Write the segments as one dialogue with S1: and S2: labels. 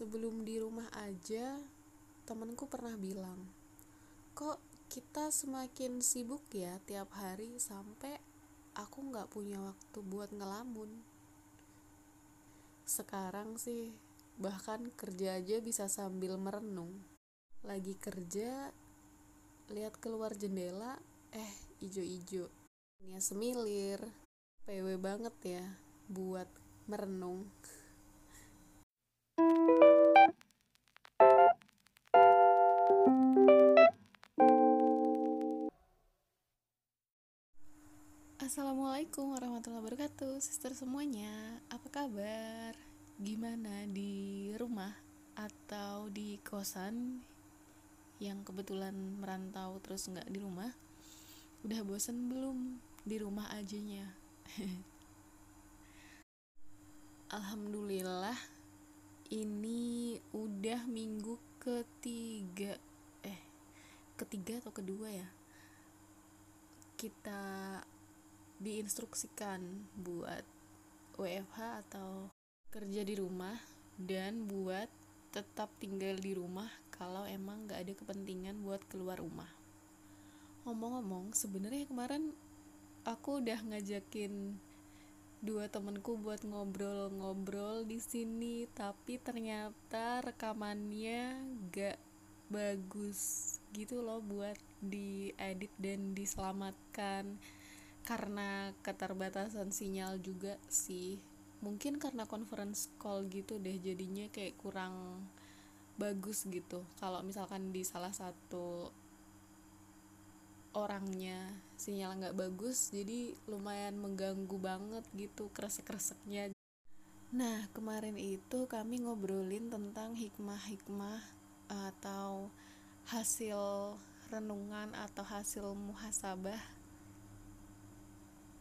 S1: sebelum di rumah aja temenku pernah bilang kok kita semakin sibuk ya tiap hari sampai aku nggak punya waktu buat ngelamun? Sekarang sih bahkan kerja aja bisa sambil merenung. Lagi kerja lihat keluar jendela eh ijo-ijo. Ini semilir PW banget ya buat merenung Assalamualaikum warahmatullahi wabarakatuh Sister semuanya. Apa kabar? Gimana di rumah Atau di kosan Yang kebetulan merantau Terus nggak di rumah? Udah bosen belum Di rumah ajanya? Alhamdulillah Ini udah minggu ketiga Eh Ketiga atau kedua ya? Kita diinstruksikan buat WFH atau kerja di rumah dan buat tetap tinggal di rumah kalau emang gak ada kepentingan buat keluar rumah. Ngomong-ngomong, sebenarnya kemarin aku udah ngajakin dua temenku buat ngobrol-ngobrol di sini, tapi ternyata rekamannya gak bagus gitu loh buat diedit dan diselamatkan karena keterbatasan sinyal juga sih. Mungkin karena conference call gitu deh jadinya kayak kurang bagus gitu. Kalau misalkan di salah satu orangnya sinyal nggak bagus jadi lumayan mengganggu banget gitu kresek-kreseknya. Nah kemarin itu kami ngobrolin tentang hikmah-hikmah atau hasil renungan atau hasil muhasabah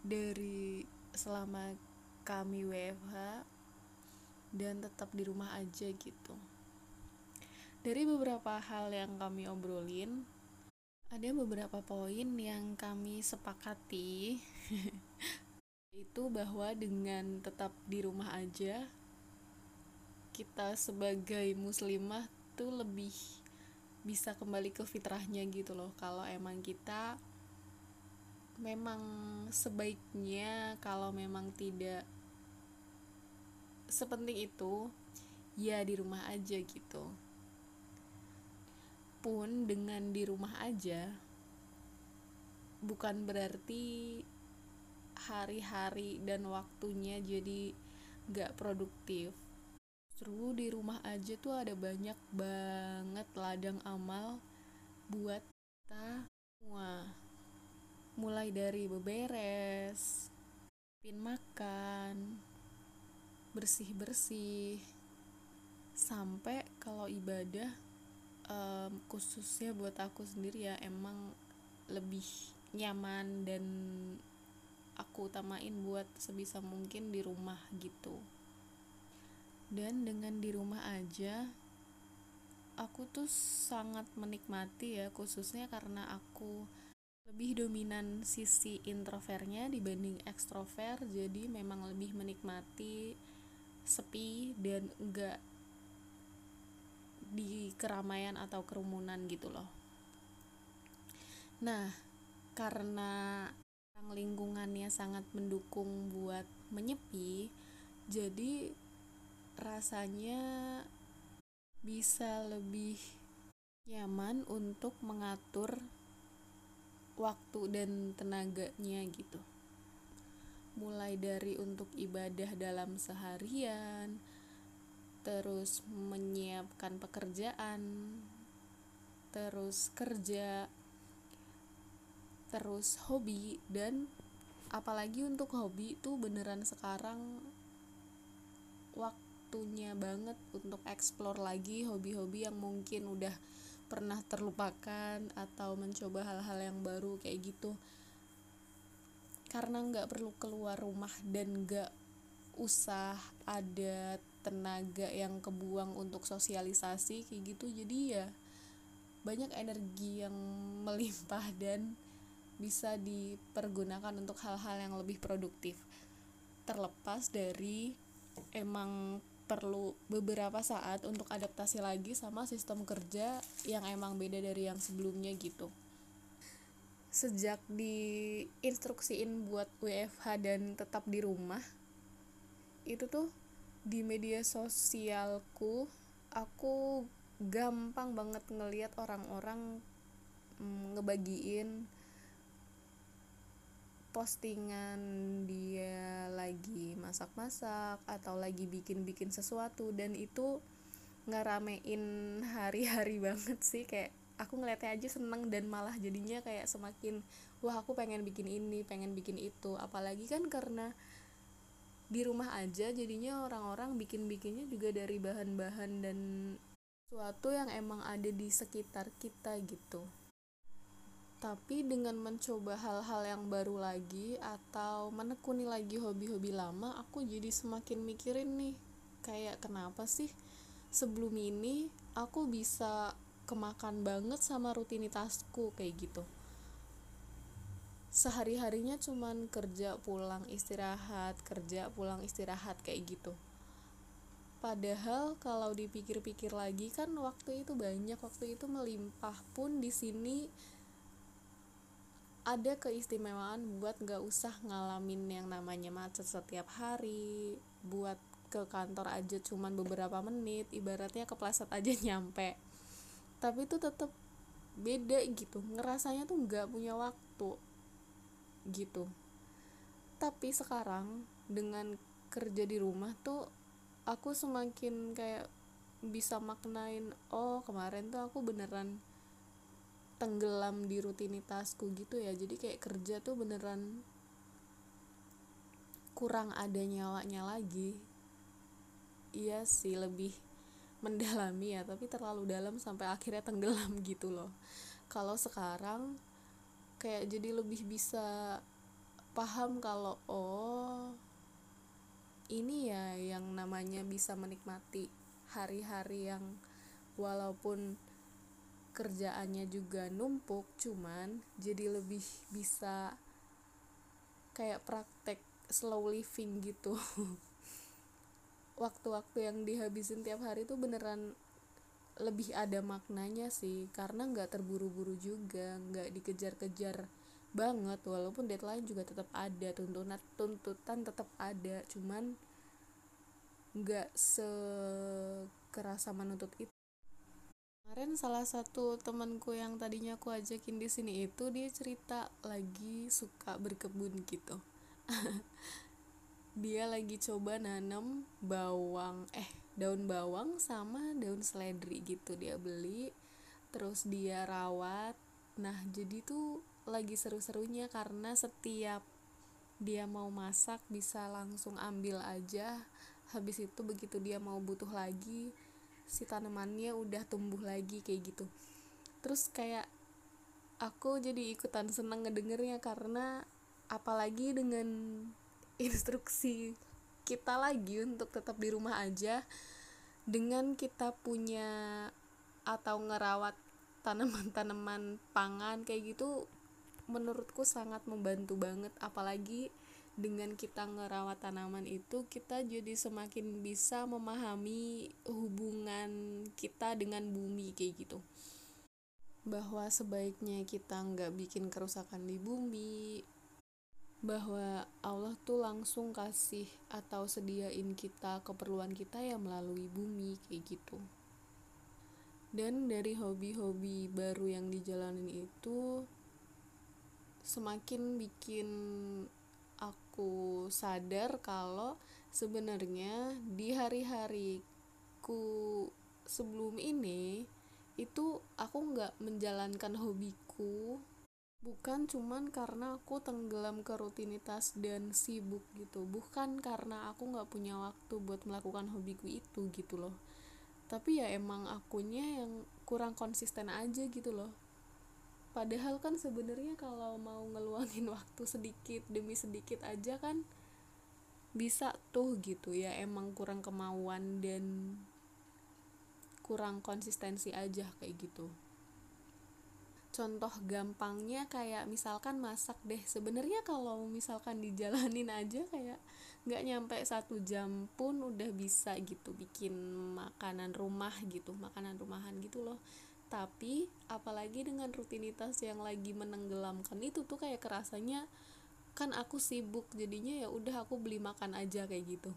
S1: dari selama kami WFH dan tetap di rumah aja gitu. Dari beberapa hal yang kami obrolin, ada beberapa poin yang kami sepakati itu bahwa dengan tetap di rumah aja kita sebagai muslimah tuh lebih bisa kembali ke fitrahnya gitu loh kalau emang kita memang sebaiknya kalau memang tidak sepenting itu ya di rumah aja gitu. Pun dengan di rumah aja bukan berarti hari-hari dan waktunya jadi gak produktif. Justru di rumah aja tuh ada banyak banget ladang amal buat kita semua mulai dari beberes, pin makan, bersih-bersih, sampai kalau ibadah um, khususnya buat aku sendiri ya emang lebih nyaman dan aku utamain buat sebisa mungkin di rumah gitu. Dan dengan di rumah aja aku tuh sangat menikmati ya khususnya karena aku lebih dominan sisi introvertnya dibanding ekstrover jadi memang lebih menikmati sepi dan enggak di keramaian atau kerumunan gitu loh. Nah karena lingkungannya sangat mendukung buat menyepi jadi rasanya bisa lebih nyaman untuk mengatur waktu dan tenaganya gitu. Mulai dari untuk ibadah dalam seharian terus menyiapkan pekerjaan terus kerja terus hobi dan apalagi untuk hobi itu beneran sekarang waktunya banget untuk explore lagi hobi-hobi yang mungkin udah pernah terlupakan atau mencoba hal-hal yang baru kayak gitu? Karena nggak perlu keluar rumah dan nggak usah ada tenaga yang kebuang untuk sosialisasi kayak gitu jadi ya banyak energi yang melimpah dan bisa dipergunakan untuk hal-hal yang lebih produktif. Terlepas dari emang perlu beberapa saat untuk adaptasi lagi sama sistem kerja yang emang beda dari yang sebelumnya gitu. Sejak diinstruksiin buat WFH dan tetap di rumah itu tuh di media sosialku aku gampang banget ngelihat orang-orang mm, ngebagiin postingan dia lagi masak-masak atau lagi bikin-bikin sesuatu dan itu ngeramein hari-hari banget sih. Kayak aku ngeliatnya aja seneng dan malah jadinya kayak semakin wah aku pengen bikin ini pengen bikin itu. Apalagi kan karena di rumah aja jadinya orang-orang bikin-bikinnya juga dari bahan-bahan dan sesuatu yang emang ada di sekitar kita gitu tapi dengan mencoba hal-hal yang baru lagi atau menekuni lagi hobi-hobi lama aku jadi semakin mikirin nih kayak kenapa sih sebelum ini aku bisa kemakan banget sama rutinitasku kayak gitu. Sehari-harinya cuman kerja pulang istirahat kerja pulang istirahat kayak gitu. Padahal kalau dipikir-pikir lagi kan waktu itu banyak waktu itu melimpah pun di sini ada keistimewaan buat gak usah ngalamin yang namanya macet setiap hari buat ke kantor aja cuman beberapa menit ibaratnya kepleset aja nyampe. Tapi itu tetap beda gitu ngerasanya tuh nggak punya waktu gitu. Tapi sekarang dengan kerja di rumah tuh aku semakin kayak bisa maknain oh kemarin tuh aku beneran tenggelam di rutinitasku gitu ya. Jadi kayak kerja tuh beneran kurang ada nyawanya lagi. Iya sih lebih mendalami ya tapi terlalu dalam sampai akhirnya tenggelam gitu loh. Kalau sekarang kayak jadi lebih bisa paham kalau oh ini ya yang namanya bisa menikmati hari-hari yang walaupun kerjaannya juga numpuk cuman jadi lebih bisa kayak praktek slow living gitu. Waktu-waktu yang dihabisin tiap hari tuh beneran lebih ada maknanya sih karena nggak terburu-buru juga nggak dikejar-kejar banget walaupun deadline juga tetap ada tuntutan tuntutan tetap ada cuman nggak sekerasa menuntut itu kemarin salah satu temanku yang tadinya aku ajakin di sini itu dia cerita lagi suka berkebun gitu. Dia lagi coba nanam bawang eh daun bawang sama daun seledri gitu dia beli terus dia rawat. Nah jadi tuh lagi seru-serunya karena setiap dia mau masak bisa langsung ambil aja. Habis itu begitu dia mau butuh lagi si tanamannya udah tumbuh lagi kayak gitu. Terus kayak aku jadi ikutan seneng ngedengernya karena apalagi dengan instruksi kita lagi untuk tetap di rumah aja dengan kita punya atau ngerawat tanaman-tanaman pangan kayak gitu menurutku sangat membantu banget. Apalagi dengan kita ngerawat tanaman itu kita jadi semakin bisa memahami hubungan kita dengan bumi kayak gitu. Bahwa sebaiknya kita nggak bikin kerusakan di bumi bahwa Allah tuh langsung kasih atau sediain kita keperluan kita ya melalui bumi kayak gitu. Dan dari hobi-hobi baru yang dijalanin itu semakin bikin aku sadar kalau sebenarnya di hari-hariku sebelum ini itu aku nggak menjalankan hobiku. Bukan cuman karena aku tenggelam ke rutinitas dan sibuk gitu. Bukan karena aku nggak punya waktu buat melakukan hobiku itu gitu loh. Tapi ya emang akunya yang kurang konsisten aja gitu loh padahal kan sebenarnya kalau mau ngeluangin waktu sedikit demi sedikit aja kan bisa tuh gitu ya emang kurang kemauan dan kurang konsistensi aja kayak gitu. Contoh gampangnya kayak misalkan masak deh. Sebenarnya kalau misalkan dijalanin aja kayak nggak nyampe satu jam pun udah bisa gitu bikin makanan rumah gitu makanan rumahan gitu loh tapi apalagi dengan rutinitas yang lagi menenggelamkan itu tuh kayak kerasanya kan aku sibuk jadinya ya udah aku beli makan aja kayak gitu.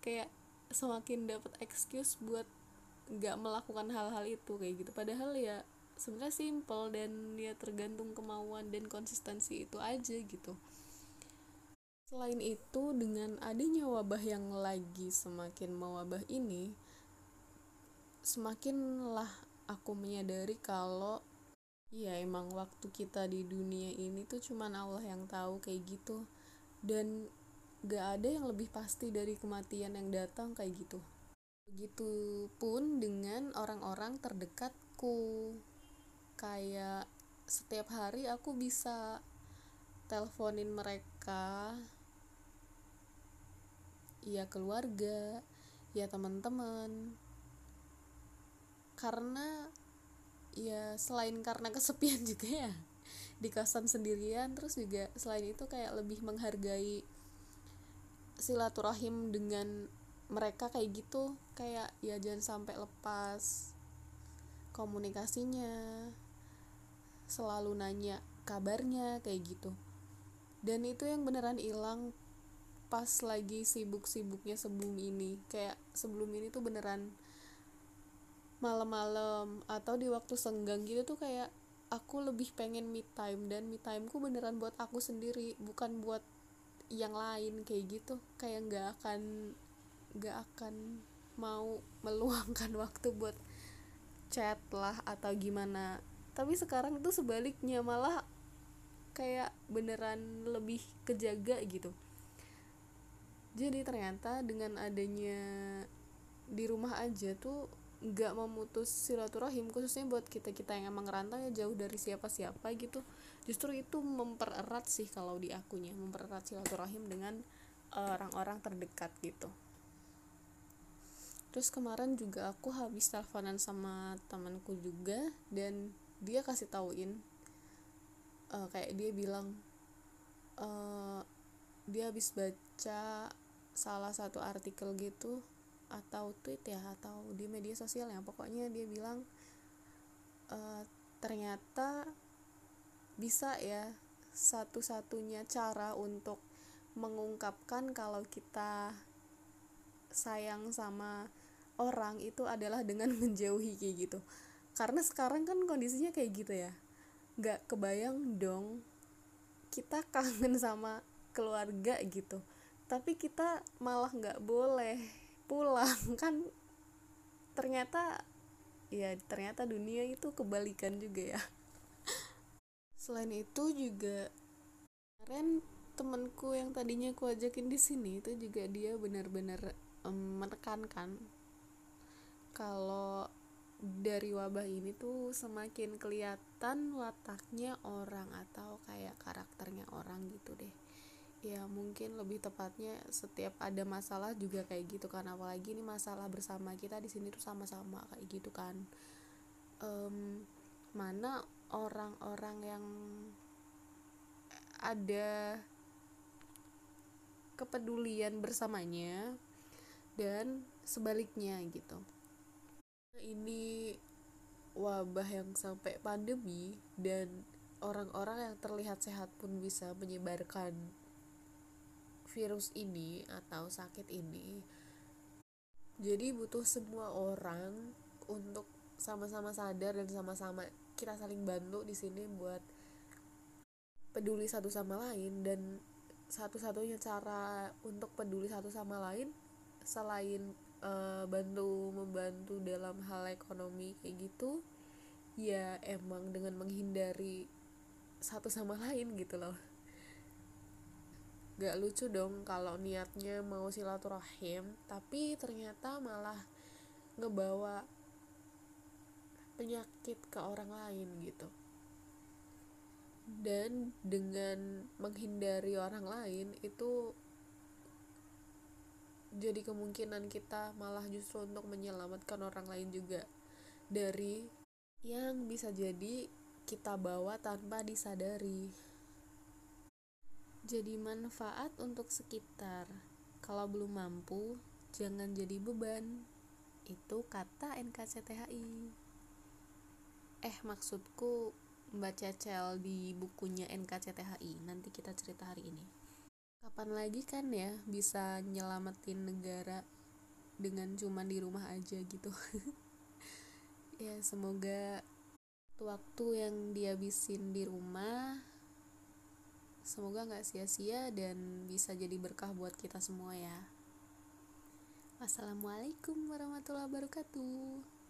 S1: Kayak semakin dapat excuse buat nggak melakukan hal-hal itu kayak gitu. Padahal ya sebenarnya simple dan ya tergantung kemauan dan konsistensi itu aja gitu. Selain itu dengan adanya wabah yang lagi semakin mewabah ini semakinlah aku menyadari kalau ya emang waktu kita di dunia ini tuh cuman Allah yang tahu kayak gitu. Dan gak ada yang lebih pasti dari kematian yang datang kayak gitu. Begitupun dengan orang-orang terdekatku. Kayak setiap hari aku bisa teleponin mereka. Ya keluarga ya teman-teman karena ya selain karena kesepian juga ya di kosan sendirian terus juga selain itu kayak lebih menghargai silaturahim dengan mereka kayak gitu. Kayak ya jangan sampai lepas komunikasinya selalu nanya kabarnya kayak gitu. Dan itu yang beneran hilang pas lagi sibuk-sibuknya sebelum ini. Kayak sebelum ini tuh beneran malam-malam atau di waktu senggang gitu tuh kayak aku lebih pengen me time dan me timeku beneran buat aku sendiri bukan buat yang lain kayak gitu. Kayak nggak akan nggak akan mau meluangkan waktu buat chat lah atau gimana. Tapi sekarang itu sebaliknya malah kayak beneran lebih kejaga gitu. Jadi ternyata dengan adanya di rumah aja tuh nggak memutus silaturahim khususnya buat kita kita yang emang rantau ya jauh dari siapa siapa gitu. Justru itu mempererat sih kalau di akunya mempererat silaturahim dengan orang-orang terdekat gitu. Terus kemarin juga aku habis teleponan sama temanku juga dan dia kasih tauin uh, kayak dia bilang uh, dia habis baca salah satu artikel gitu atau tweet ya atau di media sosial ya pokoknya dia bilang uh, ternyata bisa ya satu-satunya cara untuk mengungkapkan kalau kita sayang sama orang itu adalah dengan menjauhi kayak gitu. Karena sekarang kan kondisinya kayak gitu ya. Nggak kebayang dong kita kangen sama keluarga gitu tapi kita malah nggak boleh pulang. Kan ternyata ya ternyata dunia itu kebalikan juga ya. Selain itu juga kemarin temanku yang tadinya aku ajakin di sini itu juga dia benar-benar um, menekankan kalau dari wabah ini tuh semakin kelihatan wataknya orang atau kayak karakternya orang gitu deh ya mungkin lebih tepatnya setiap ada masalah juga kayak gitu kan. Apalagi ini masalah bersama kita di sini tuh sama-sama kayak gitu kan. Um, mana orang-orang yang ada kepedulian bersamanya dan sebaliknya gitu. Ini wabah yang sampai pandemi dan orang-orang yang terlihat sehat pun bisa menyebarkan virus ini atau sakit ini. Jadi butuh semua orang untuk sama-sama sadar dan sama-sama kita saling bantu di sini buat peduli satu sama lain dan satu-satunya cara untuk peduli satu sama lain selain uh, bantu membantu dalam hal ekonomi kayak gitu ya emang dengan menghindari satu sama lain gitu loh gak lucu dong kalau niatnya mau silaturahim tapi ternyata malah ngebawa penyakit ke orang lain gitu dan dengan menghindari orang lain itu jadi kemungkinan kita malah justru untuk menyelamatkan orang lain juga dari yang bisa jadi kita bawa tanpa disadari. Jadi manfaat untuk sekitar. Kalau belum mampu, jangan jadi beban. Itu kata NKCTHI. Eh, maksudku Mbak Cecel di bukunya NKCTHI. Nanti kita cerita hari ini. Kapan lagi kan ya bisa nyelamatin negara dengan cuma di rumah aja gitu ya semoga waktu yang dihabisin di rumah semoga nggak sia-sia dan bisa jadi berkah buat kita semua ya. Wassalamualaikum warahmatullahi wabarakatuh